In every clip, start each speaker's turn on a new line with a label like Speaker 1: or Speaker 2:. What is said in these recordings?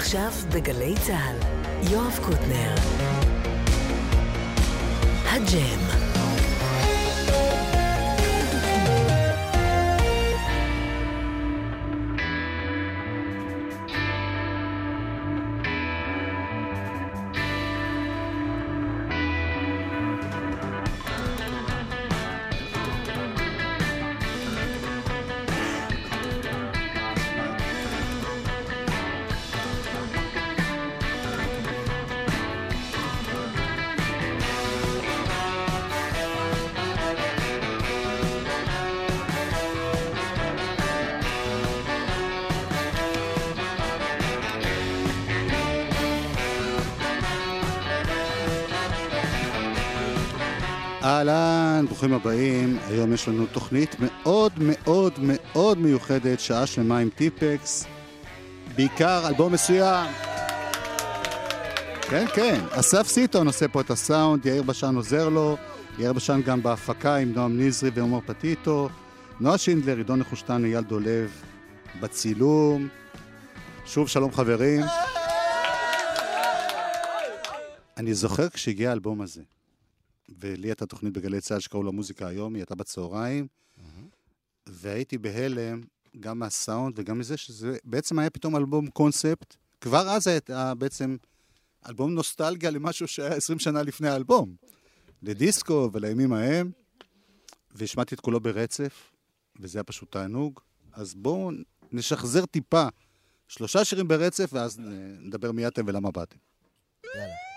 Speaker 1: עכשיו בגלי צה"ל, יואב קוטנר. הג'ם.
Speaker 2: ברוכים הבאים. היום יש לנו תוכנית מאוד מאוד מאוד מיוחדת, שעה שלמה עם טיפקס. בעיקר אלבום מסוים. כן, כן, אסף סיטון עושה פה את הסאונד, יאיר בשן עוזר לו, יאיר בשן גם בהפקה עם נועם נזרי ועומר פטיטו, נועה שינדלר, עידון נחושתן, אייל דולב, בצילום. שוב שלום חברים. אני זוכר כשהגיע האלבום הזה. ולי הייתה תוכנית בגלי צה"ל שקראו לה מוזיקה היום, היא הייתה בצהריים, והייתי בהלם גם מהסאונד וגם מזה שזה בעצם היה פתאום אלבום קונספט. כבר אז היה בעצם אלבום נוסטלגיה למשהו שהיה 20 שנה לפני האלבום. לדיסקו ולימים ההם, והשמעתי את כולו ברצף, וזה היה פשוט תענוג. אז בואו נשחזר טיפה שלושה שירים ברצף, ואז נדבר מי אתם ולמה באתם. יאללה.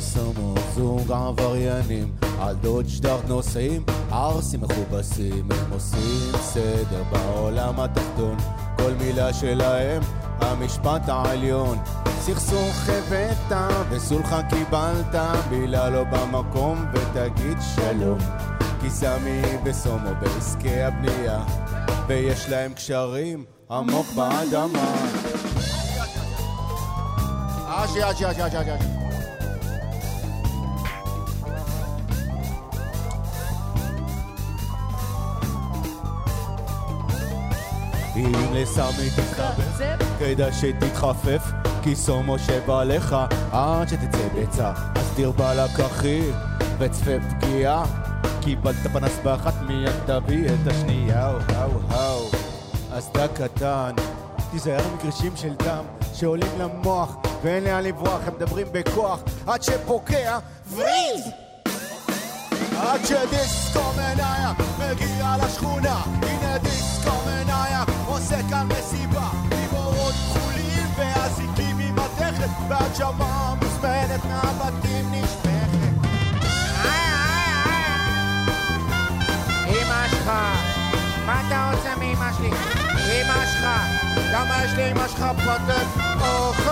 Speaker 3: ושמו זוג עבריינים על דוד שטארט נוסעים, ערסים מכובסים הם עושים סדר בעולם התחתון. כל מילה שלהם המשפט העליון. סכסוך הבאת וסולחה קיבלת בילה לא במקום ותגיד שלום. כי סמי וסומו בעסקי הבנייה ויש להם קשרים עמוק באדמה. אשי אשי אשי אשי אשי אם לסמי תתחבב, כדאי שתתחפף, כי סומו שבא לך עד שתצא ביצה. אז דיר בלק אחי, וצפה פגיעה, קיבלת פנס באחת מיד תביא את השנייה, האו האו. אז דק קטן, תיזהר מקרשים של דם שעולים למוח ואין לאן לברוח, הם מדברים בכוח עד שפוקע וריז! עד שדיסקו מניה מגיע לשכונה, הנה דיסקו מניה עושה כאן מסיבה. עם אורות כחולים ואזיקים עם מתכת והג'מה מוזמנת מהבתים נשפכת
Speaker 4: אמא שלך, מה אתה רוצה מאמא שלי? אמא שלך, למה יש לאמא שלך פתק אוכל?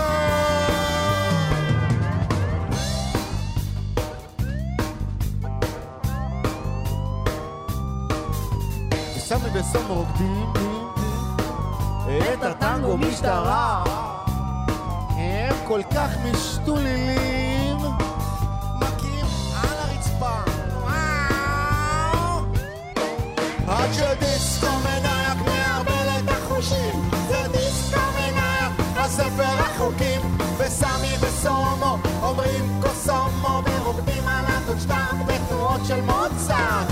Speaker 3: סמי וסומו רוקדים את הטנגו משטרה. הם כל כך משתוללים. מכים על הרצפה. עד שדיסקו מנייק מערבל את החושים. זה דיסקו מנייק הספר החוקים. וסמי וסומו אומרים קוסומו ורוקדים על הטוצ'טארט בתנועות של מוצרט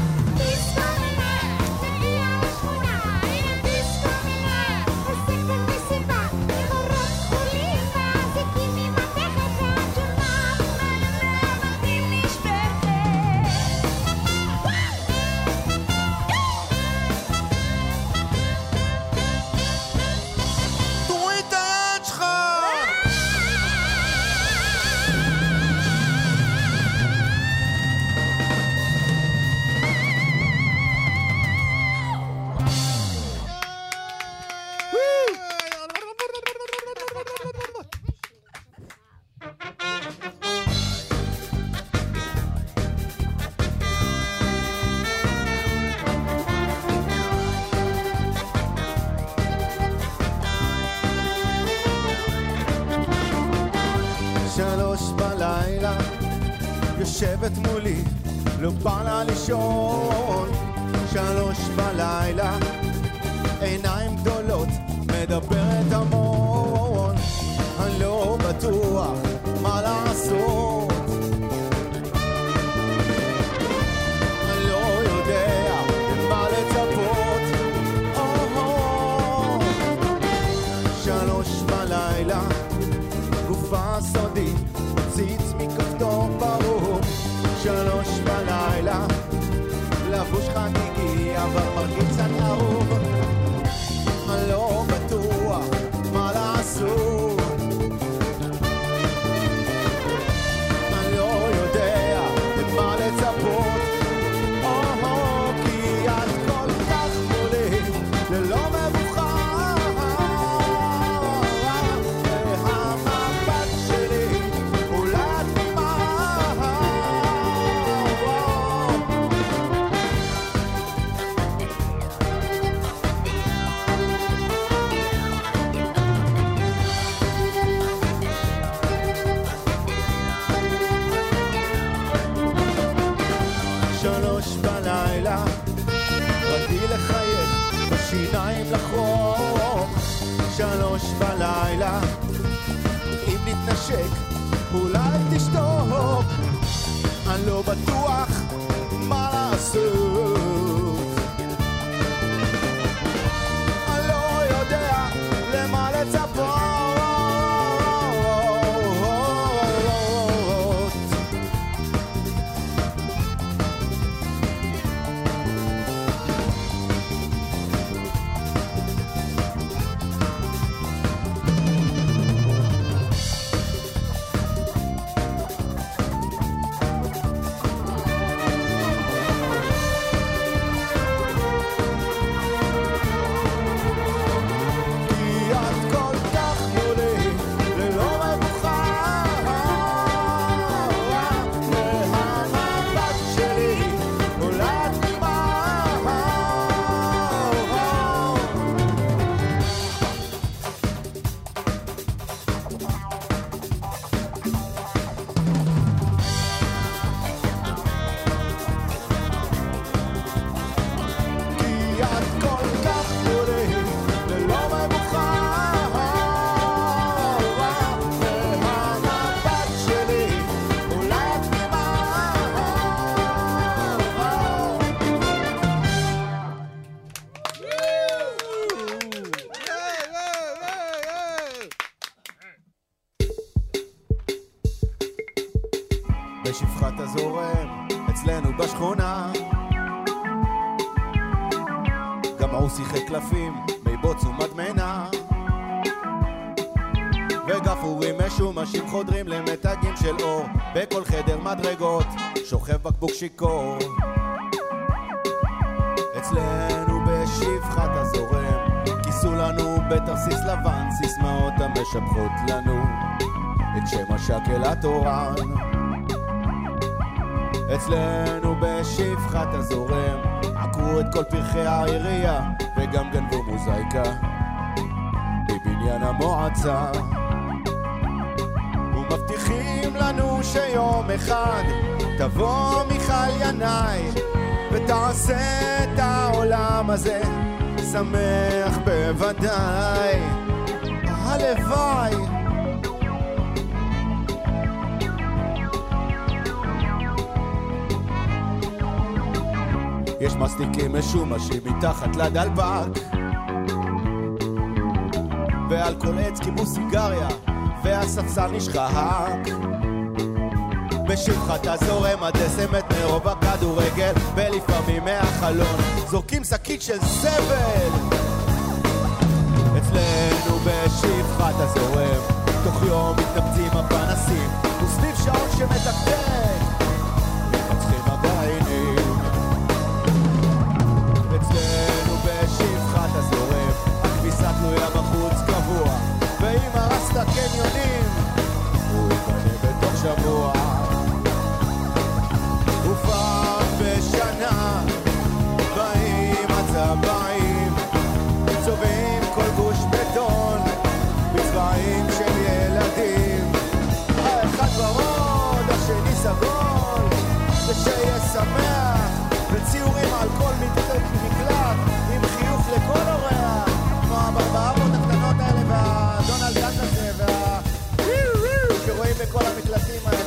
Speaker 3: שיכור. אצלנו בשפחת הזורם, כיסו לנו בתרסיס לבן, סיסמאות המשבחות לנו את שם השקל התורן. אצלנו בשפחת הזורם עקרו את כל פרחי העירייה וגם גנבו מוזייקה בבניין המועצה ומבטיחים לנו שיום אחד תבוא מיכל ינאי ותעשה את העולם הזה. שמח בוודאי. הלוואי. יש מסטיקים משומשים מתחת לדלפק. ועל כל עץ קיבלו סיגריה והספסל נשחק בשפחת הזורם הדסמת מרוב הכדורגל ולפעמים מהחלון זורקים שקית של זבל. אצלנו בשפחת הזורם תוך יום מתנפצים הפנסים וסביב שעון שמתקתק מתפצחים הגרעינים אצלנו בשפחת הזורם הכביסה תלויה בחוץ קבוע ואם הרסת קניונים הוא ייבנה בתוך שבוע שמח, וציורים על כל מקלט, עם חיוך לכל אורח, כמו הברברות הקטנות האלה והדונלד דאט הזה, וה... שרואים בכל המקלטים האלה.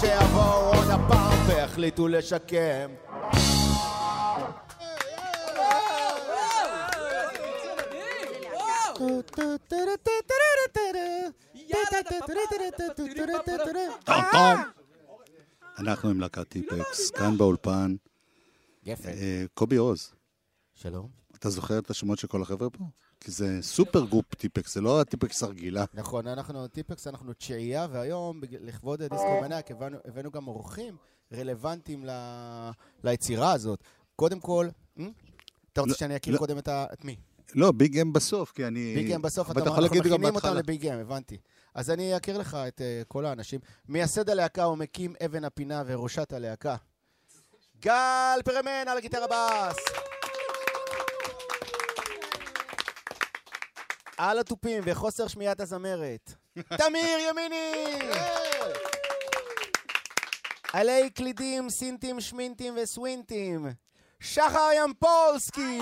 Speaker 3: שיבואו עוד הפעם ויחליטו לשקם
Speaker 2: אנחנו עם להקת טיפקס, כאן באולפן.
Speaker 3: יפה.
Speaker 2: אה, קובי עוז,
Speaker 3: שלום.
Speaker 2: אתה זוכר את השמות של כל החבר'ה פה? כי זה supergroup טיפקס, זה לא הטיפקס הרגילה.
Speaker 3: נכון, אנחנו טיפקס, אנחנו תשיעייה, והיום, לכבוד דיסקו מניאק, הבאנו, הבאנו גם אורחים רלוונטיים ל, ליצירה הזאת. קודם כל, אה? אתה רוצה
Speaker 2: לא,
Speaker 3: שאני אכיר
Speaker 2: לא.
Speaker 3: קודם את, ה, את מי?
Speaker 2: לא, ביג אם בסוף, כי אני...
Speaker 3: ביג אם בסוף, אתה,
Speaker 2: אתה יכול
Speaker 3: אנחנו מכינים אותם. לביג אם, הבנתי. אז אני אכיר לך את uh, כל האנשים. מייסד הלהקה ומקים אבן הפינה וראשת הלהקה. גל פרמן על הגיטרה בס. על התופים וחוסר שמיעת הזמרת. תמיר ימיני! על הקלידים, סינטים, שמינטים וסווינטים. שחר ימפולסקי!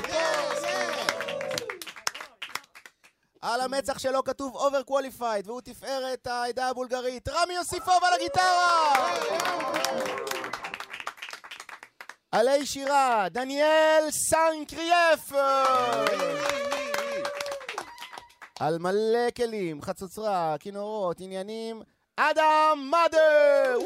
Speaker 3: על המצח שלו כתוב overqualified, והוא תפארת העדה הבולגרית. רמי יוסיפוב על הגיטרה! על השירה, דניאל סנקריאף! על מלא כלים, חצוצרה, כינורות, עניינים, אדם מאדר!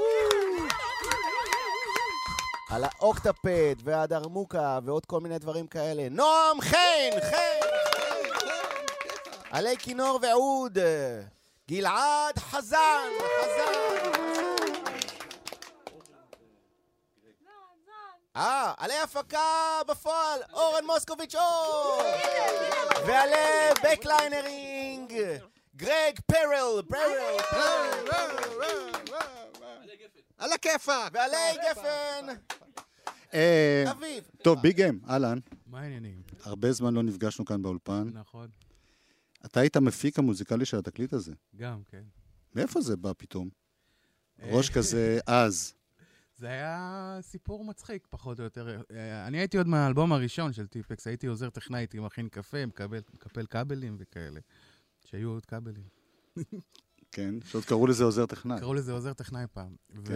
Speaker 3: על האוקטפד והדרמוקה ועוד כל מיני דברים כאלה. נועם חן! חן! עלי כינור ועוד, גלעד חזן! חזן! אה, עלי הפקה בפועל, אורן מוסקוביץ' אור! ועלי בקליינרינג, גרג פרל, פרל,
Speaker 2: על הכיפאק!
Speaker 3: ועלי גפן,
Speaker 2: אה,
Speaker 3: אביב.
Speaker 2: טוב, ביג אם, אהלן.
Speaker 5: מה העניינים?
Speaker 2: הרבה זמן לא נפגשנו כאן באולפן.
Speaker 5: נכון,
Speaker 2: אתה היית המפיק המוזיקלי של התקליט הזה.
Speaker 5: גם, כן.
Speaker 2: מאיפה זה בא פתאום?
Speaker 5: אה,
Speaker 2: ראש כזה עז.
Speaker 5: זה היה סיפור מצחיק, פחות או יותר. אה, אני הייתי עוד מהאלבום הראשון של טיפקס, הייתי עוזר טכנאי, הייתי מכין קפה, מקבל, מקפל כבלים וכאלה. שהיו עוד כבלים.
Speaker 2: כן, שעוד קראו לזה עוזר טכנאי.
Speaker 5: קראו לזה עוזר טכנאי פעם.
Speaker 2: כן.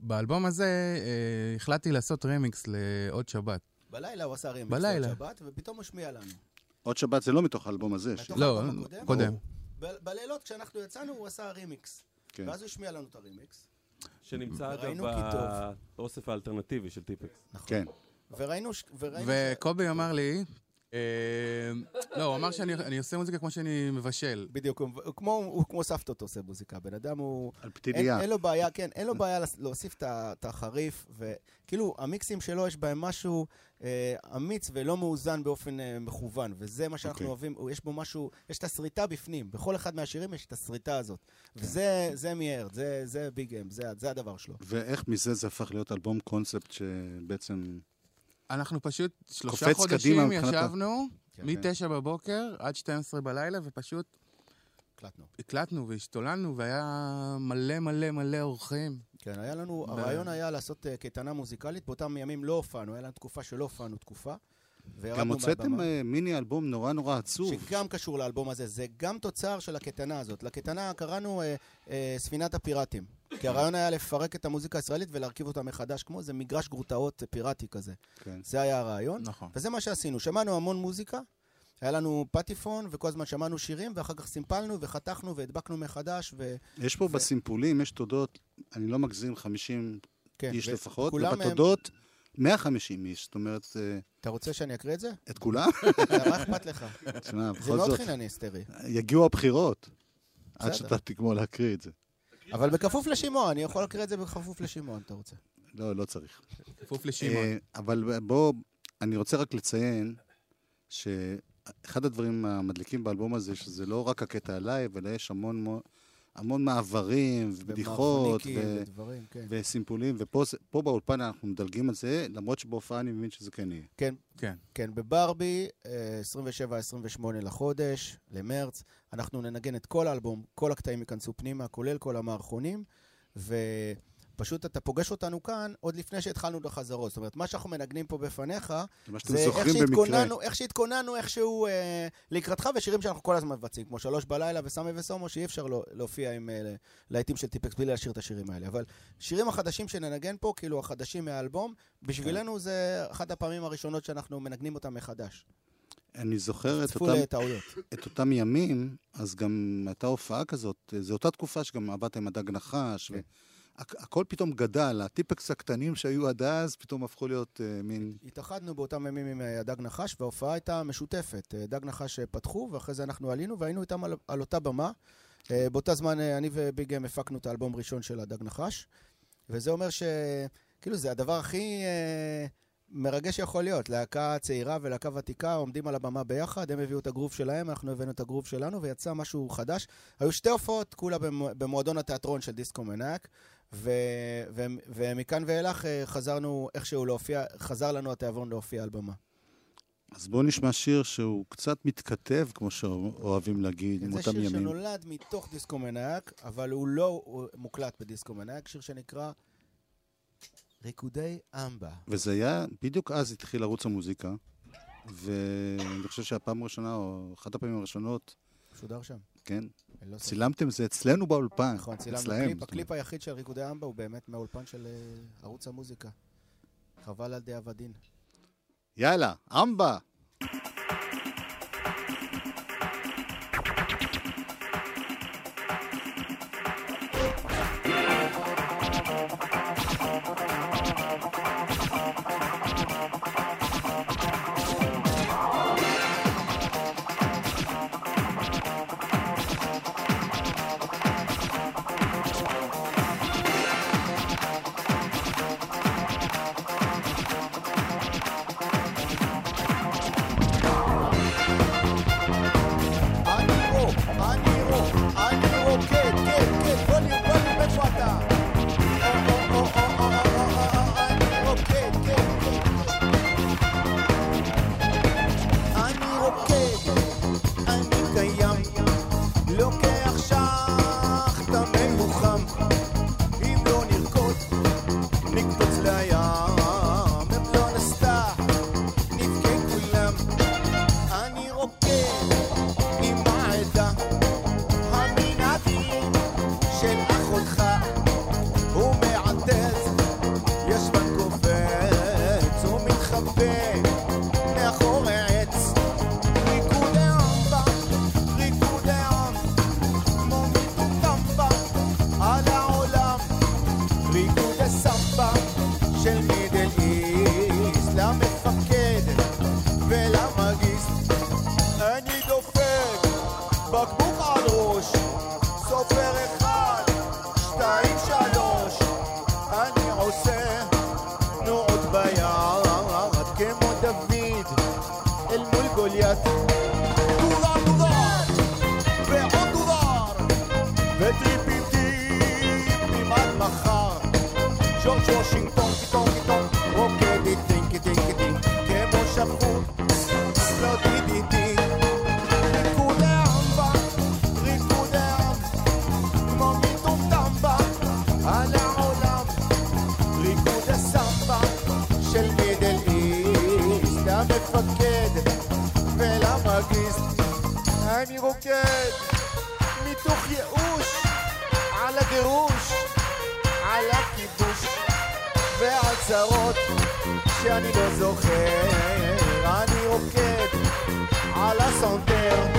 Speaker 5: ובאלבום הזה אה, החלטתי לעשות רמיקס לעוד שבת.
Speaker 3: בלילה הוא עשה רמיקס
Speaker 5: בלילה.
Speaker 3: לעוד שבת, ופתאום השמיע לנו.
Speaker 2: עוד שבת זה לא מתוך האלבום הזה.
Speaker 3: מתוך
Speaker 5: לא,
Speaker 3: האלבום הקודם?
Speaker 5: קודם.
Speaker 3: ב- בלילות כשאנחנו יצאנו הוא עשה רימיקס.
Speaker 2: כן.
Speaker 3: ואז הוא השמיע לנו את הרימיקס.
Speaker 6: שנמצא אגב. באוסף האלטרנטיבי של טיפקס.
Speaker 2: כן.
Speaker 3: וראינו...
Speaker 5: וקובי אמר לי, אה, לא, הוא אמר שאני אני עושה מוזיקה כמו שאני מבשל.
Speaker 3: בדיוק, הוא- כמו, סבתות עושה מוזיקה. בן אדם הוא...
Speaker 2: על
Speaker 3: אין,
Speaker 2: פתיליה.
Speaker 3: אין לו בעיה, כן, אין לו בעיה להוסיף את החריף, וכאילו, המיקסים שלו יש בהם משהו אמיץ ולא מאוזן באופן אה, מכוון, וזה מה שאנחנו
Speaker 2: אוקיי.
Speaker 3: אוהבים, יש בו משהו, יש את הסריטה בפנים, בכל אחד מהשירים יש את הסריטה הזאת. וזה זה מיארד, זה, זה ביג אם, זה, זה הדבר שלו.
Speaker 2: ואיך מזה זה הפך להיות אלבום קונספט שבעצם...
Speaker 5: אנחנו פשוט שלושה חודשים ישבנו,
Speaker 3: כן.
Speaker 5: מ-9 בבוקר עד 12 בלילה, ופשוט
Speaker 3: הקלטנו.
Speaker 5: הקלטנו והשתוללנו, והיה מלא מלא מלא אורחים.
Speaker 3: כן, היה לנו,
Speaker 5: ב-
Speaker 3: הרעיון היה לעשות אה, קייטנה מוזיקלית, באותם ימים לא הופענו, היה לנו תקופה שלא הופענו תקופה.
Speaker 2: גם הוצאתם. אה, מיני אלבום נורא נורא עצוב.
Speaker 3: שגם קשור לאלבום הזה, זה גם תוצר של הקייטנה הזאת. לקייטנה קראנו אה, אה, ספינת הפיראטים. כי הרעיון היה לפרק את המוזיקה הישראלית ולהרכיב אותה מחדש, כמו איזה מגרש גרוטאות פיראטי כזה.
Speaker 2: כן.
Speaker 3: זה היה הרעיון.
Speaker 5: נכון.
Speaker 3: וזה מה שעשינו, שמענו המון מוזיקה, היה לנו פטיפון, וכל הזמן שמענו שירים, ואחר כך סימפלנו וחתכנו והדבקנו מחדש, ו...
Speaker 2: יש פה
Speaker 3: ו-
Speaker 2: בסימפולים, יש תודות, אני לא מגזים, 50
Speaker 3: כן,
Speaker 2: איש
Speaker 3: ו-
Speaker 2: לפחות,
Speaker 3: כולם הם-
Speaker 2: ובתודות 150 איש, זאת אומרת, אה,
Speaker 3: אתה רוצה שאני אקריא את זה?
Speaker 2: את כולם?
Speaker 3: מה אכפת לך?
Speaker 2: תשמע,
Speaker 3: זה
Speaker 2: בכל
Speaker 3: מאוד
Speaker 2: זאת,
Speaker 3: חינני היסטרי.
Speaker 2: יגיעו הבחירות. עד. שאתה תגמור להקריא את זה.
Speaker 3: אבל בכפוף לשימוע, אני יכול להקריא את זה בכפוף לשימוע, אם אתה רוצה.
Speaker 2: לא, לא צריך.
Speaker 5: כפוף לשמעון.
Speaker 2: אה, אבל בוא, אני רוצה רק לציין שאחד הדברים המדליקים באלבום הזה, שזה לא רק הקטע הלייב, אלא יש המון מו- המון מעברים ובדיחות ו-
Speaker 3: ודברים, כן.
Speaker 2: וסימפולים, ופה באולפן אנחנו מדלגים על זה, למרות שבהופעה אני מבין שזה כן יהיה.
Speaker 3: כן,
Speaker 5: כן.
Speaker 3: כן, בברבי, אה, 27-28 לחודש, למרץ, אנחנו ננגן את כל האלבום, כל הקטעים ייכנסו פנימה, כולל כל המערכונים, ופשוט אתה פוגש אותנו כאן עוד לפני שהתחלנו את החזרות. זאת אומרת, מה שאנחנו מנגנים פה בפניך,
Speaker 2: זה
Speaker 3: איך. שהתכוננו, איך שהתכוננו איכשהו אה, לקראתך, ושירים שאנחנו כל הזמן מבצעים, כמו שלוש בלילה וסמי וסומו, שאי אפשר לא, להופיע עם אה, להיטים של טיפקס בלי להשאיר את השירים האלה. אבל שירים החדשים שננגן פה, כאילו החדשים מהאלבום, בשבילנו זה אחת הפעמים הראשונות שאנחנו מנגנים אותם מחדש.
Speaker 2: אני זוכר את אותם. את אותם ימים, אז גם הייתה הופעה כזאת, זו אותה תקופה שגם עבדת עם הדג נחש,
Speaker 3: כן.
Speaker 2: והכל פתאום גדל, הטיפקס הקטנים שהיו עד אז, פתאום הפכו להיות uh, מין...
Speaker 3: התאחדנו באותם ימים עם אה, הדג נחש, וההופעה הייתה משותפת. אה, דג נחש פתחו, ואחרי זה אנחנו עלינו, והיינו איתם על, על אותה במה. אה, באותה זמן אה, אני וביגם הפקנו את האלבום הראשון של הדג נחש, וזה אומר ש... כאילו, זה הדבר הכי אה, מרגש שיכול להיות. להקה צעירה ולהקה ותיקה עומדים על הבמה ביחד, הם הביאו את הגרוב שלהם, אנחנו הבאנו את הגרוב שלנו, ויצא משהו חדש. היו שתי הופעות, כולה במו- במועדון התיאטרון של דיסקו מנאק, ו- ו- ומכאן ואילך אה, חזרנו איכשהו להופיע, חזר לנו התיאבון להופיע על במה.
Speaker 2: אז בואו נשמע שיר שהוא קצת מתכתב, כמו שאוהבים להגיד, עם
Speaker 3: זה
Speaker 2: אותם
Speaker 3: שיר
Speaker 2: ימים.
Speaker 3: שנולד מתוך דיסקו מנאק, אבל הוא לא הוא מוקלט בדיסקו מנאק, שיר שנקרא ריקודי אמבה.
Speaker 2: וזה היה, בדיוק אז התחיל ערוץ המוזיקה, ואני חושב שהפעם הראשונה, או אחת הפעמים הראשונות,
Speaker 3: שודר שם.
Speaker 2: כן,
Speaker 3: ספק.
Speaker 2: צילמתם זה אצלנו באולפן.
Speaker 3: נכון, צילמנו
Speaker 2: אצלהם,
Speaker 3: קליפ. הקליפ היחיד של ריקודי אמבה הוא באמת מהאולפן של אה, ערוץ המוזיקה. חבל על די עבדין.
Speaker 2: יאללה, אמבה.
Speaker 3: מתוך ייאוש על הגירוש על הכיבוש ועל צרות שאני לא זוכר. אני רוקד על הסנטר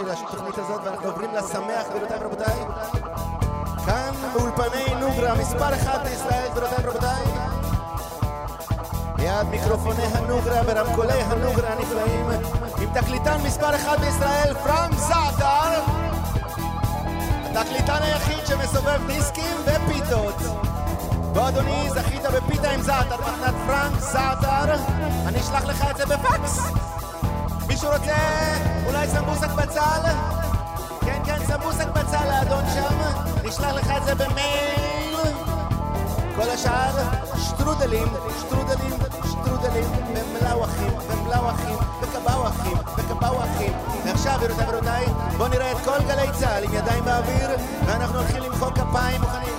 Speaker 3: של התוכנית הזאת ואנחנו עוברים לשמח גבירותיי ורבותיי. כאן באולפני נוגרה מספר אחד בישראל גבירותיי ורבותיי. ליד מיקרופוני הנוגרה ורמקולי הנוגרה הנפלאים. עם תקליטן מספר אחד בישראל פרנק זאטר. התקליטן היחיד שמסובב דיסקים ופיתות. בוא אדוני, זכית בפיתה עם זאטר, מתנת פרנק זאטר. אני אשלח לך את זה בפקס מישהו רוצה אולי סמבוסק בצל? כן, כן, סמבוסק בצל לאדון שם. נשלח לך את זה במייל. כל השאר שטרודלים, שטרודלים, שטרודלים, ומלאווחים, ומלאווחים, וקבאווחים, וקבאווחים. ועכשיו, גבירותיי ורבותיי, בואו נראה את כל גלי צה"ל עם ידיים באוויר, ואנחנו הולכים למחוא כפיים מוכנים.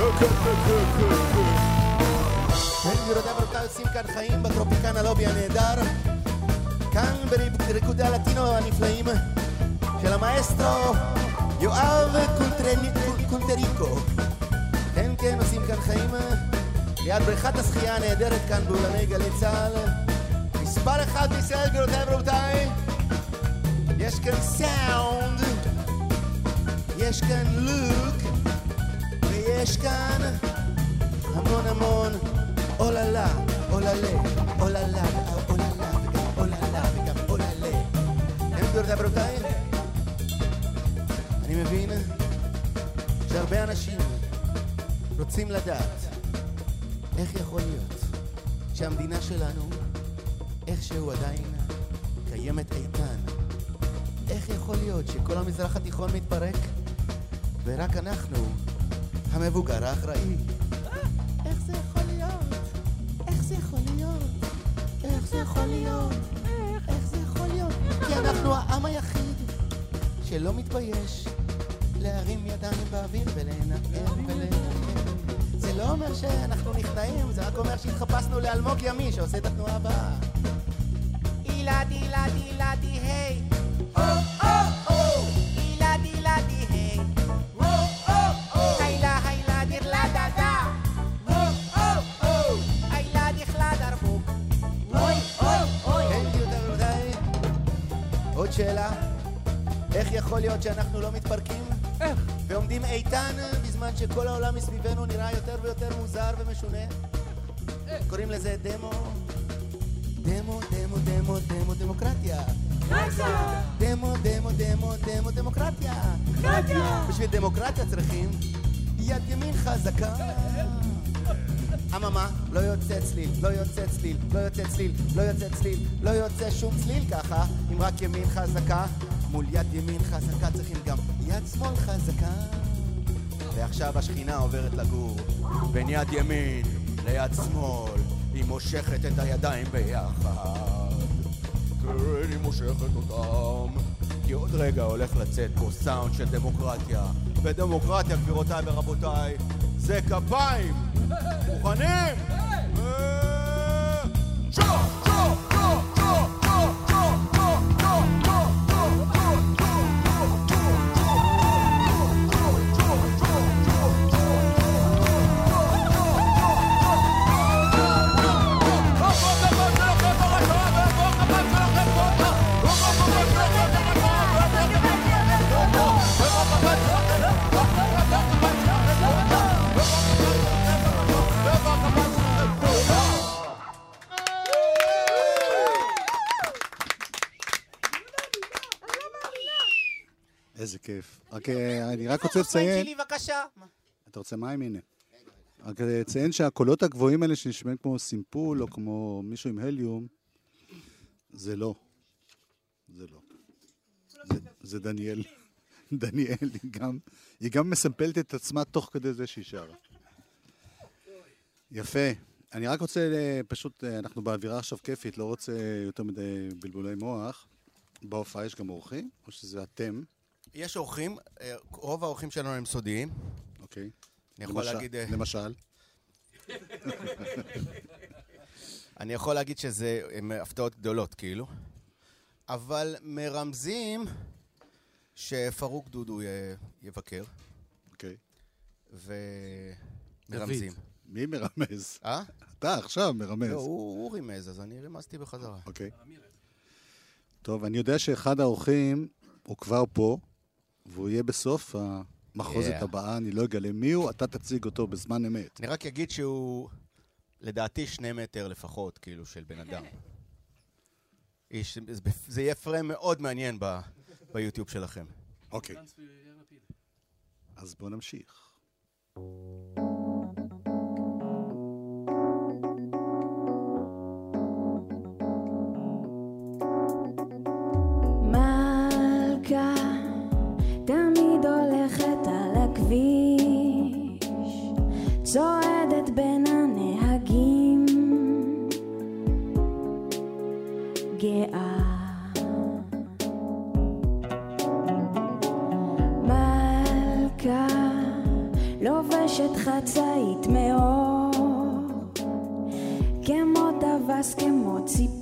Speaker 3: כן, גבירותיי ורבותיי, עושים כאן חיים בטרופיקנה לובי הנהדר. כאן בריקודי הלטינו הנפלאים של המאסטרו יואב קונטריקו. כן, כן, עושים כאן חיים ליד בריכת השחייה הנהדרת כאן באולמי גלי צה"ל. מספר אחד בישראל, גבירותיי ורבותיי. יש כאן סאונד, יש כאן לוק, ויש כאן המון המון אוללה, אוללה, אוללה, אוללה, וגם אוללה, וגם אוללה. כן, גבירותיי ורבותיי, אני מבין שהרבה אנשים רוצים לדעת איך יכול להיות שהמדינה שלנו איכשהו עדיין קיימת איתן. איך יכול להיות שכל המזרח התיכון מתפרק ורק אנחנו, המבוגר האחראי, איך זה יכול להיות? איך זה יכול להיות? איך זה יכול להיות? איך זה יכול להיות? כי אנחנו העם היחיד שלא מתבייש להרים ידיים באוויר ולנער ולנער. זה לא אומר שאנחנו נכנעים, זה רק אומר שהתחפשנו לאלמוג ימי שעושה את התנועה הבאה. אילדי, אילדי, אילדי, היי. איך יכול להיות שאנחנו לא מתפרקים? איך? ועומדים איתן בזמן שכל העולם מסביבנו נראה יותר ויותר מוזר ומשונה? קוראים לזה דמו. דמו, דמו, דמו, דמו, דמוקרטיה. דמו, דמו, דמו, דמו, דמוקרטיה. בשביל דמוקרטיה צריכים יד ימין חזקה. אממה, לא יוצא צליל, לא יוצא צליל, לא יוצא צליל, לא יוצא צליל, לא יוצא שום צליל ככה, אם רק ימין חזקה. מול יד ימין חזקה צריכים גם יד שמאל חזקה. ועכשיו השכינה עוברת לגור בין יד ימין ליד שמאל. היא מושכת את הידיים ביחד. כן, היא מושכת אותם. כי עוד רגע הולך לצאת פה סאונד של דמוקרטיה. ודמוקרטיה, גבירותיי ורבותיי, זה כפיים! מוכנים? אה,
Speaker 2: בכיף. רק אה, אני רק רוצה לציין...
Speaker 7: שלי, בבקשה.
Speaker 2: אתה רוצה מים? הנה. רק לציין שהקולות הגבוהים האלה שנשמעים כמו סימפול או כמו מישהו עם הליום, זה לא. זה לא. זה, דניאל. דניאל, היא גם, היא גם מסמפלת את עצמה תוך כדי זה שהיא שרה. יפה. אני רק רוצה, אה, פשוט, אה, אנחנו באווירה עכשיו כיפית, לא רוצה יותר מדי בלבולי מוח. בהופעה יש גם אורחים, או שזה אתם?
Speaker 7: יש אורחים, אה, רוב האורחים שלנו הם סודיים.
Speaker 2: אוקיי.
Speaker 7: אני יכול
Speaker 2: למשל-
Speaker 7: להגיד... אה,
Speaker 2: למשל?
Speaker 7: אני יכול להגיד שזה הפתעות גדולות, כאילו. אבל מרמזים שפרוק דודו י- יבקר,
Speaker 2: אוקיי.
Speaker 7: ומרמזים.
Speaker 2: מי מרמז?
Speaker 7: אה?
Speaker 2: אתה עכשיו מרמז.
Speaker 7: לא, הוא הוא רימז, אז אני רימזתי בחזרה.
Speaker 2: אוקיי. טוב, אני יודע שאחד האורחים הוא כבר פה, והוא יהיה בסוף המחוזת
Speaker 7: Yeah.
Speaker 2: הבאה, אני לא אגלה מי הוא, אתה תציג אותו בזמן אמת.
Speaker 7: אני רק אגיד שהוא, לדעתי, שני מטר לפחות, כאילו, של בן אדם. איש, זה- זה יהיה פריים מאוד מעניין ב- ביוטיוב שלכם.
Speaker 2: אוקיי. אז בואו נמשיך.
Speaker 8: מלכה חצאית מאור, כמו טווס, כמו ציפור.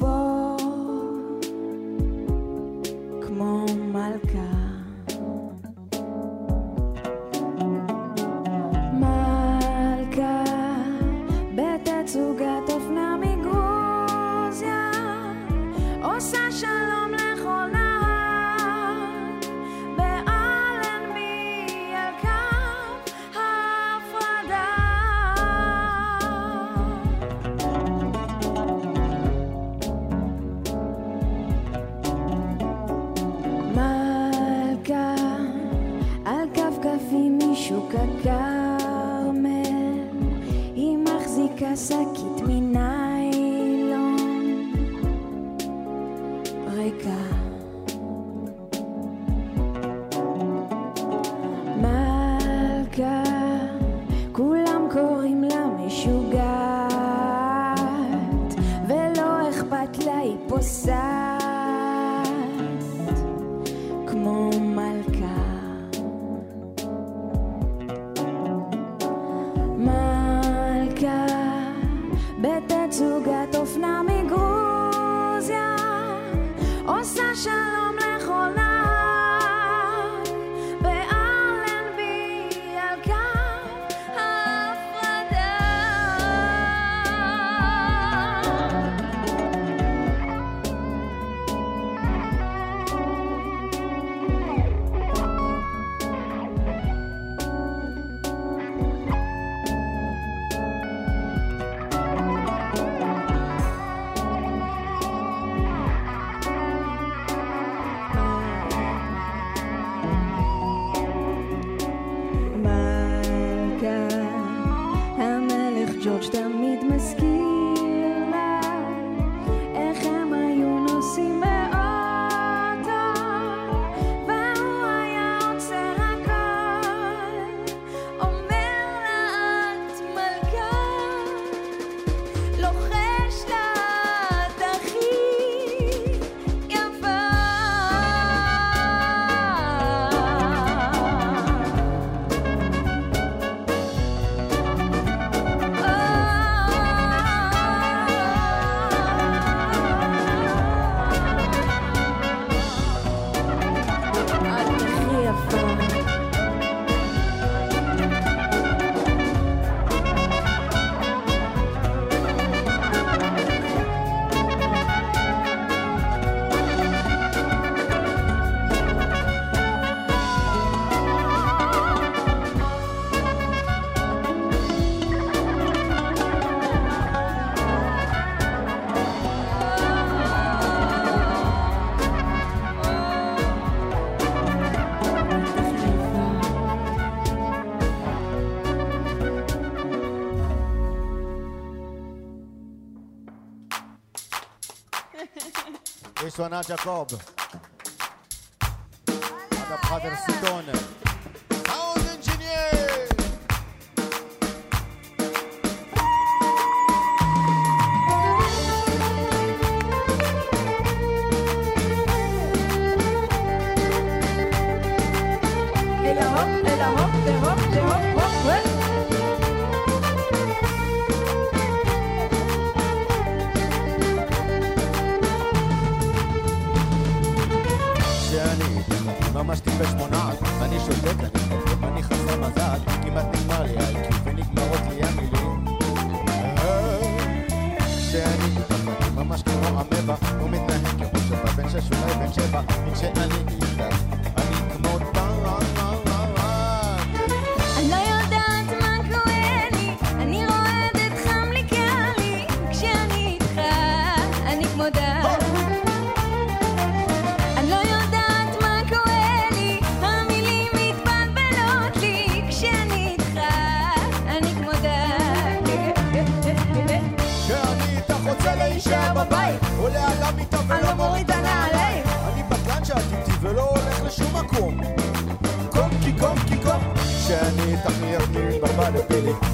Speaker 3: ראשונה ג'קוב.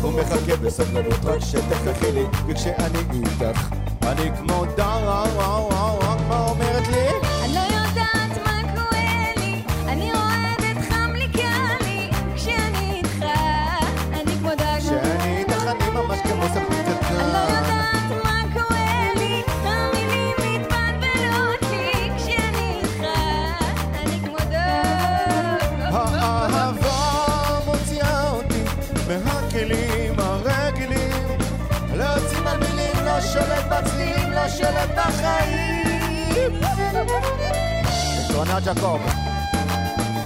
Speaker 3: פילי, הוא מחכה בסבלנות רק שתכריחי לי, וכשאני איתך, אני כמו דארה,
Speaker 8: לא
Speaker 3: שולט בחיים רונה ג'קוב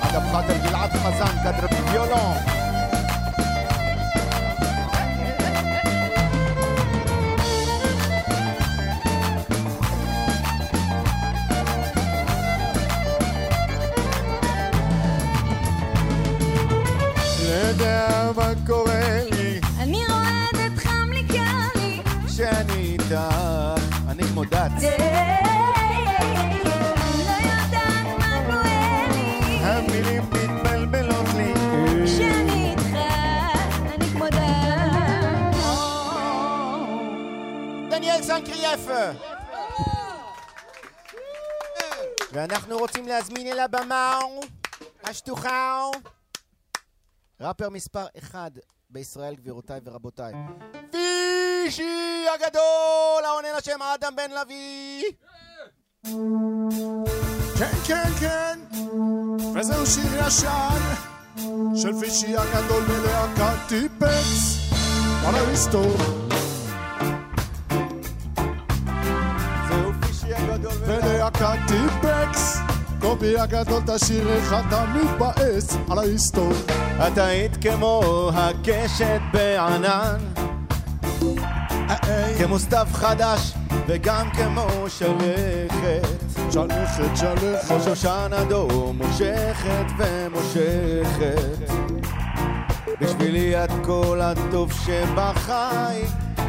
Speaker 3: אגב חאדר גלעד חזן, כדר בוויולון לא יודע מה קורה לי?
Speaker 8: אני רועדת, חם לי, קר לי,
Speaker 3: כשאני איתך, סנקריאף ואנחנו רוצים להזמין אל הבמה השטוחה. ראפר מספר אחד בישראל, גבירותיי ורבותיי. פישי הגדול, העונה לשם אדם בן לביא.
Speaker 9: כן, כן, כן, וזהו שיר ישן של פישי הגדול מלהקת טיפקס על ההיסטור ולהקת טיפקס קובי הגדול תשאיר איך אתה מתבאס על ההיסטור
Speaker 3: את היית כמו הקשת בענן, כמו סתיו חדש וגם כמו שלכת.
Speaker 9: שלכת,
Speaker 3: כמו
Speaker 9: שלכת
Speaker 3: שושן אדום מושכת ומושכת. בשבילי את כל הטוב שבחי,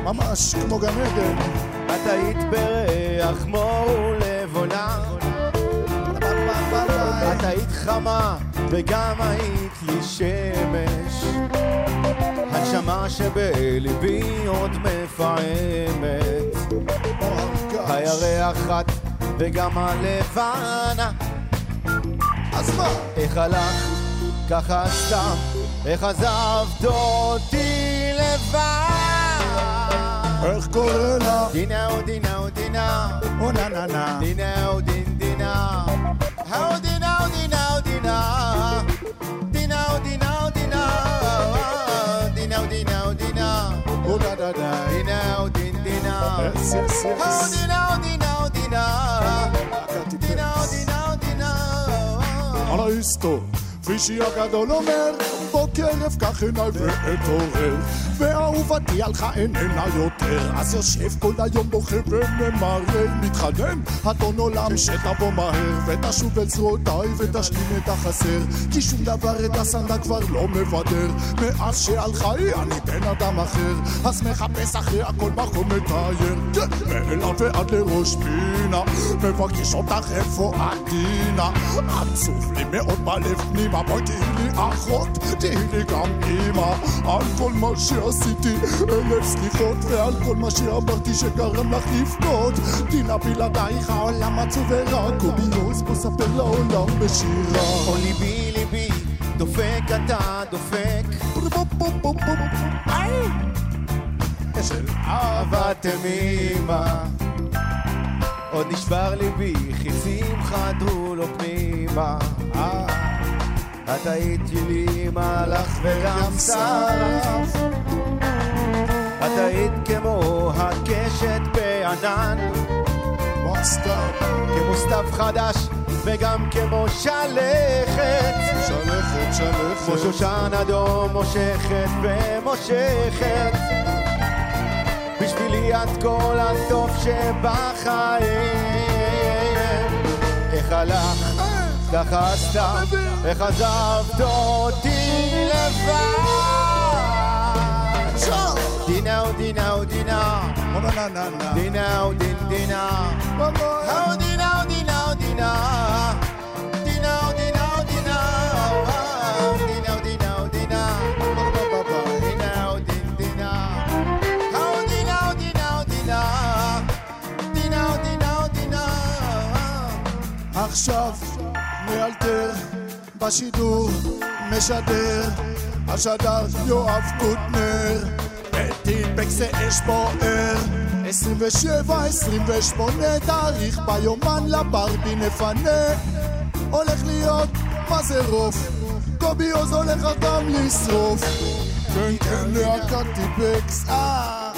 Speaker 9: ממש כמו גן עדן
Speaker 3: את היית בריח מור לבונה. את היית חמה וגם היית לי שמש. הנשמה שבליבי עוד מפעמת. הירח את וגם הלבנה.
Speaker 9: אז מה?
Speaker 3: איך הלכת ככה סתם, איך עזבת אותי לבד.
Speaker 9: איך קורא לה?
Speaker 3: דינה או דינה או דינה,
Speaker 9: או נה נה נה
Speaker 3: דינה או דין דינה. או דינה או דינה או דינה. דינה או דינה או דינה. דינה או דינה או דינה.
Speaker 9: או דה דה דה
Speaker 3: דינה או דין דינה.
Speaker 9: יס יס
Speaker 3: או
Speaker 9: יס
Speaker 3: דינה או דינה או דינה.
Speaker 9: להקת
Speaker 3: דינה או
Speaker 9: טיפקס
Speaker 3: דינה או דינה.
Speaker 9: על ההיסטור פישי הגדול אומר, בוקר אפקח עיניי ואתעורר, ואהובתי הלכה איננה יותר, אז יושב כל היום בוכה וממרר, מתחנן, אדון עולם שתבוא מהר, ותשוב אל זרועותיי ותשלים את החסר, כי שום דבר את הסנדה כבר לא מבדר, מאז שהלכה היא אני בן אדם אחר, אז מחפש אחרי הכל מקום מתאר, מאליו ועד לראש פינה, מבקש אותך איפה עדינה, עצוב לי מאוד בלב פנימה, בואי תהיי לי אחות, תהיי לי גם אימא, על כל מה שעשיתי אלף סליחות, ועל כל מה שאמרתי שגרם לך לבכות, דינה בלעדייך העולם עצוב ורע, קוביוס בוא ספר לעולם בשירה.
Speaker 3: או ליבי ליבי, דופק אתה דופק. של אהבה תמימה. עוד נשבר ליבי, חיצים חדרו לו פנימה. את היית שלי מלאך וגם שרף. את היית כמו הקשת בענן.
Speaker 9: כמו סתיו
Speaker 3: חדש, וגם כמו שלכת.
Speaker 9: שלכת, שלכת.
Speaker 3: כמו שושן אדום מושכת ומושכת בשבילי את כל הטוב שבחיים איך הלך, ככה סתם, איך עזבת אותי לבד. ודין דינה Oh, דינה. ודינה ודינה דינה ודינה ודינה
Speaker 9: עכשיו מאלתר בשידור משדר השדר יואב קוטנר. בטיפקס זה אש בוער 27, 28 תאריך ביומן לברבי נפנה. הולך להיות מה זה רוף? קובי עוז הולך גם לשרוף. כן כן להקת טיפקס. אה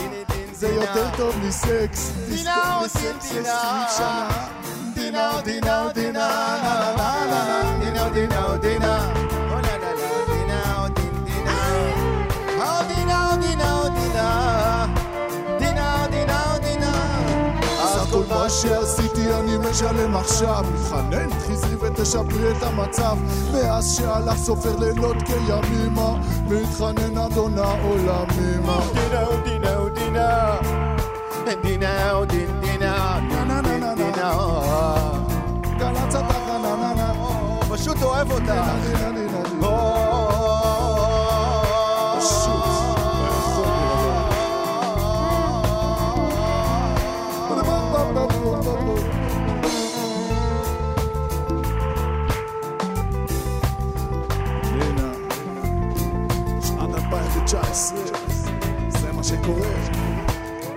Speaker 9: זה יותר טוב מסקס.
Speaker 3: דינה
Speaker 9: מסקס
Speaker 3: דינה.
Speaker 9: דינה דינה.
Speaker 3: Oh, la, la, la, דינה דינה
Speaker 9: אז כל מה שעשיתי אני משלם עכשיו. מתחנן, חזרי ותשפרי את המצב. מאז שהלך סופר לילות כימימה מתחנן אדון העולמימה
Speaker 3: דינה דינה. דינה דינה דינה פשוט אוהב אותך
Speaker 9: דינה דינה דינה דינה פשוט, יכול להירגע. הנה, שנת 2019, זה מה שקורה.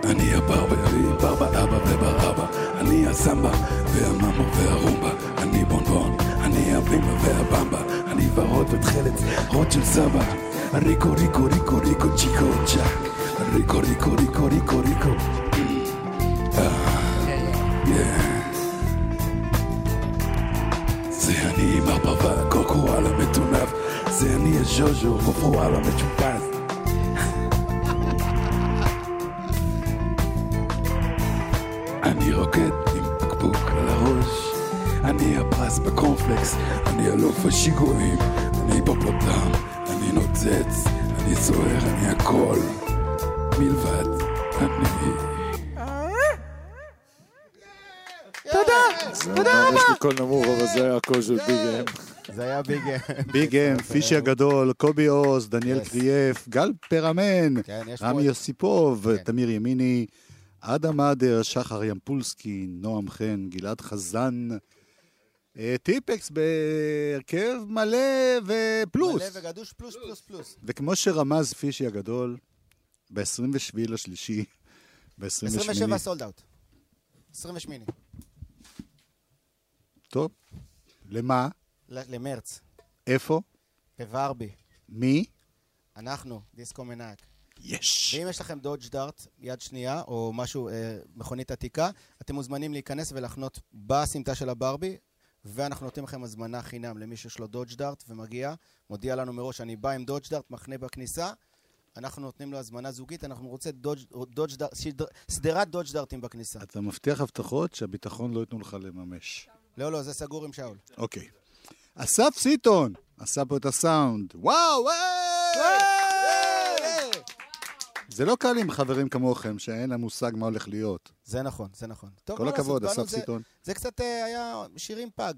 Speaker 10: אני הבר ואבי, בר באבא ובר אבא אני הסמבה והמאמו והרומבה אני בונבון, אני הבימה והבמבה אני ורוד ותכלת, רוד של סבא ריקו ריקו ריקו ריקו צ'יקו צ'אק ריקו ריקו ריקו ריקו ריקו אה, yeah. זה אני עם הפרווה, קוקואלה מטונף זה אני הז'וז'ו, קופואלה מצ'ופז אני בקורנפלקס אני אלוף השיגועים אני פופלוטם אני נוצץ אני זוהר אני הכל מלבד אני
Speaker 9: זה אומנם יש לי קול נמוך, אבל זה היה הקול של big M.
Speaker 3: זה היה big
Speaker 2: big M, פישי הגדול, קובי עוז, דניאל
Speaker 3: Yes.
Speaker 2: קרייף, גל פרמן,
Speaker 3: כן,
Speaker 2: רמי יוסיפוב,
Speaker 3: כן.
Speaker 2: תמיר ימיני, אדם אדר, שחר ימפולסקי, נועם חן, גלעד חזן, טיפקס בהרכב מלא ופלוס.
Speaker 7: מלא וגדוש פלוס פלוס פלוס.
Speaker 2: וכמו שרמז פישי הגדול, ב-27 לשלישי, ב-28,
Speaker 7: 27 סולד אאוט. 28.
Speaker 2: טוב, למה?
Speaker 7: למרץ.
Speaker 2: איפה?
Speaker 7: בוורבי.
Speaker 2: מי?
Speaker 7: אנחנו, דיסקו מנאק.
Speaker 2: יש.
Speaker 7: ואם יש לכם דודג' דארט יד שנייה, או משהו, אה, מכונית עתיקה, אתם מוזמנים להיכנס ולחנות בסמטה של הברבי, ואנחנו נותנים לכם הזמנה חינם למי שיש לו דודג' דארט ומגיע, מודיע לנו מראש, אני בא עם דודג' דארט, מחנה בכניסה, אנחנו נותנים לו הזמנה זוגית, אנחנו רוצים דודג' דארט, שדר- שדרת דודג' דארטים בכניסה.
Speaker 2: אתה מבטיח הבטחות שהביטחון לא ייתנו לך לממש.
Speaker 7: לא, לא, זה סגור עם שאול.
Speaker 2: אוקיי. אסף סיטון עשה פה את הסאונד. וואו, היי! זה לא קל עם חברים כמוכם, שאין להם מושג מה הולך להיות.
Speaker 7: זה נכון, זה נכון. טוב,
Speaker 2: כל
Speaker 7: מה
Speaker 2: הכבוד, אסף
Speaker 7: זה-
Speaker 2: סיטון.
Speaker 7: זה קצת אה, היה שירים פג.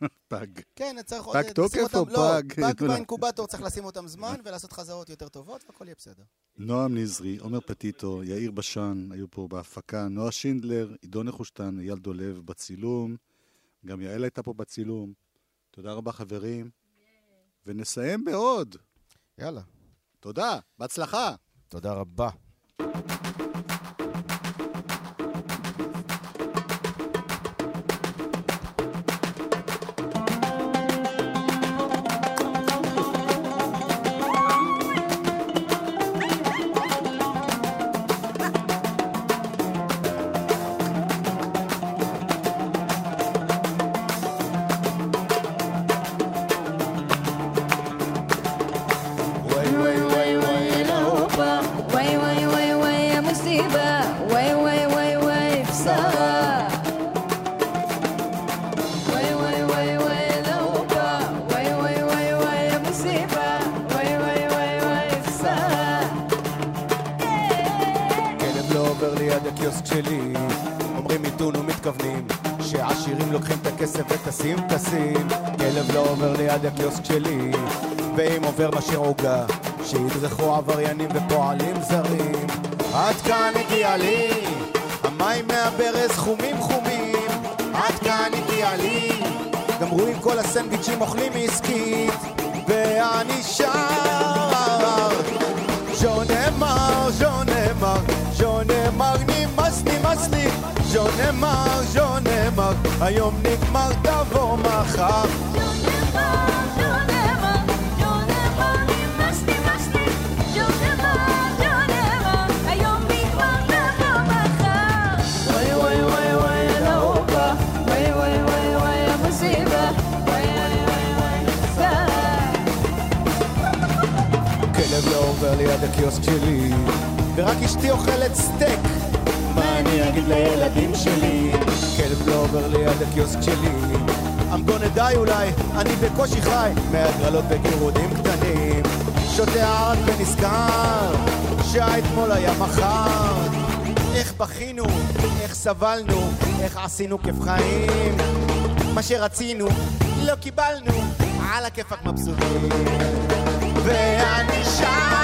Speaker 2: פג.
Speaker 7: כן, צריך עוד...
Speaker 2: פג
Speaker 7: לשים
Speaker 2: תוקף
Speaker 7: אותם-
Speaker 2: או
Speaker 7: לא,
Speaker 2: פג?
Speaker 7: פג באינקובטור, צריך לשים אותם זמן ולעשות חזרות יותר טובות, והכל יהיה בסדר.
Speaker 2: נועם נזרי, עומר פטיטו, יאיר בשן היו פה בהפקה, נועה שינדלר, עידו נחושתן, אייל דולב בצילום, גם יעל הייתה פה בצילום. תודה רבה חברים, ונסיים בעוד.
Speaker 7: יאללה.
Speaker 2: תודה, בהצלחה.
Speaker 7: תודה רבה.
Speaker 3: שידרכו עבריינים ופועלים זרים. עד כאן הגיע לי המים מהברז חומים חומים. עד כאן הגיע לי גמרו עם כל הסנדוויצ'ים אוכלים עסקית ואני שר אמר, ז'ון אמר, נמאס, נמאס לי. ז'ון אמר, היום נגמר, תבוא מחר.
Speaker 8: וואי
Speaker 3: עובר ליד הקיוסק שלי ורק אשתי אוכלת סטייק. מה אני אגיד לילדים שלי? כלב לא עובר ליד הקיוסק שלי. I'm gonna die אולי, אני בקושי חי. מהגרלות וגירודים קטנים שותה ערק ונזכר שהאתמול היה מחר. איך בכינו, איך סבלנו, איך עשינו כיף חיים. מה שרצינו, לא קיבלנו, על הכיפאק מבסוטים. ואני שר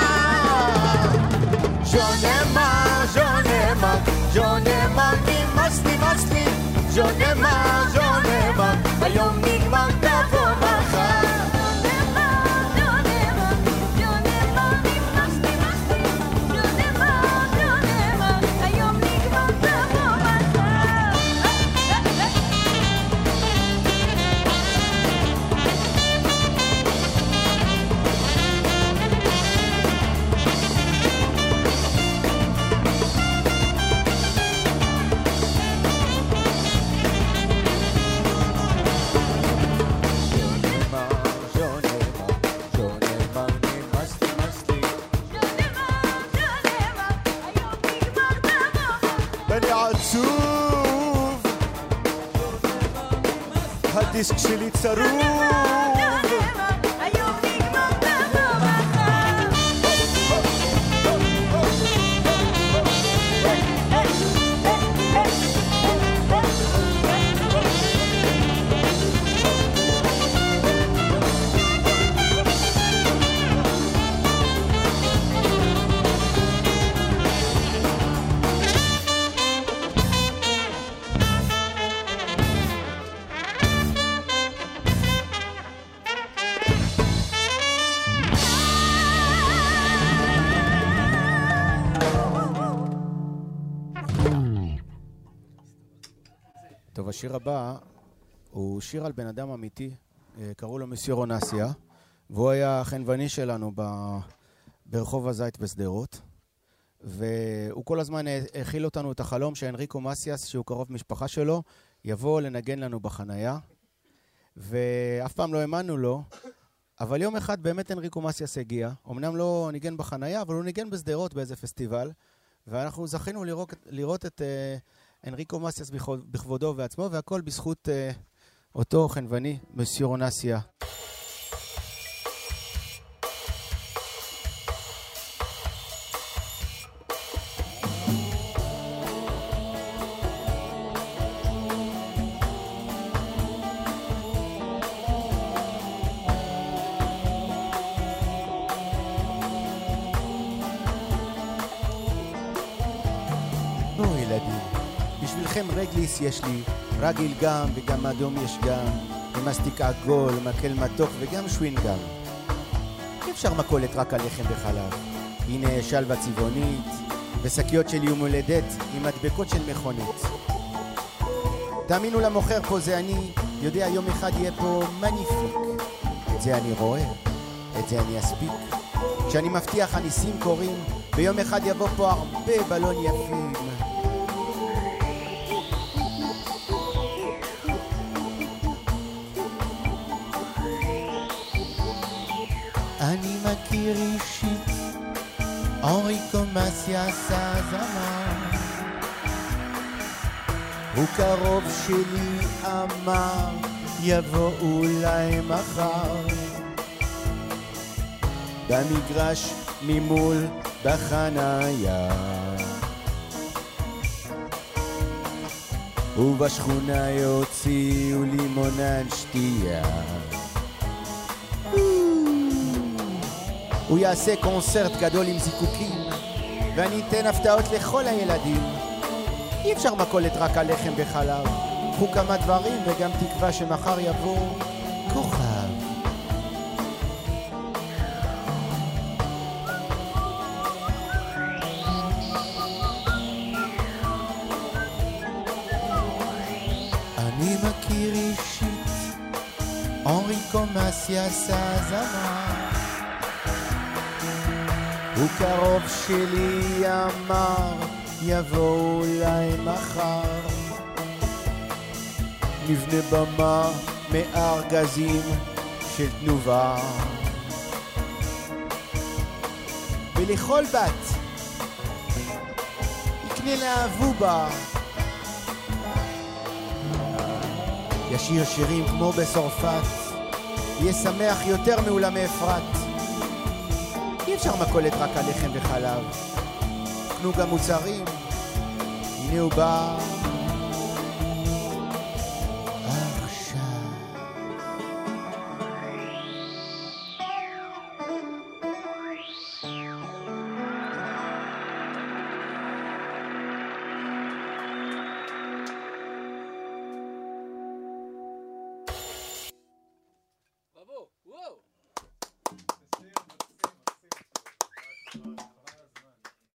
Speaker 3: ז'ון אמר, ז'ון אמר, ז'ון אמר, נמאס, נמאס לי ז'ון אמר, ז'ון אמר, היום נגמר, תבוא הדיסק שלי צרוב טוב, השיר הבא הוא שיר על בן אדם אמיתי, אה, קראו לו מיסיור אונסיה, והוא היה החנווני שלנו ב... ברחוב הזית בשדרות, והוא כל הזמן הכיל אותנו את החלום שאנריקו מסיאס, שהוא קרוב משפחה שלו, יבוא לנגן לנו בחנייה, ואף פעם לא האמנו לו, אבל יום אחד באמת אנריקו מסיאס הגיע. אמנם לא ניגן בחנייה, אבל הוא ניגן בשדרות באיזה פסטיבל, ואנחנו זכינו לראות, לראות את אה, אנריקו מסיאס בכבוד- בכבודו ועצמו, והכל בזכות אה, אותו חנווני, מסיור אונסיה. בשבילכם רגליס יש לי, רגיל גם וגם אדום יש גם, ומסטיק עגול, מקל מתוק וגם שווינגם. אי אפשר מכולת רק על לחם וחלב. הנה שלווה צבעונית, ושקיות של יום הולדת עם מדבקות של מכונית. תאמינו למוכר פה זה אני, יודע יום אחד יהיה פה מניפיק. את זה אני רואה, את זה אני אספיק. כשאני מבטיח הניסים קורים, ביום אחד יבוא פה הרבה בלון יפים. מכיר אישית, אוריקו מסיאס הזמר. הוא קרוב שלי אמר, יבוא אולי מחר. במגרש ממול בחניה. ובשכונה יוציאו לימונן שתייה. הוא יעשה קונצרט גדול עם זיקוקים, ואני אתן הפתעות לכל הילדים. אי אפשר מכולת רק על לחם וחלב. קחו כמה דברים וגם תקווה שמחר יבוא כוכב. אני מכיר אישית, אוריקו מסיאס הזמר. הוא קרוב שלי אמר, יבוא אולי מחר. נבנה במה מארגזים של תנובה. ולכל בת יקנה לה אבובה. ישיר שירים כמו בצרפת, יהיה שמח יותר מאולמי אפרת. אפשר מכולת רק על לחם וחלב. קנו גם מוצרים, הנה הוא בא,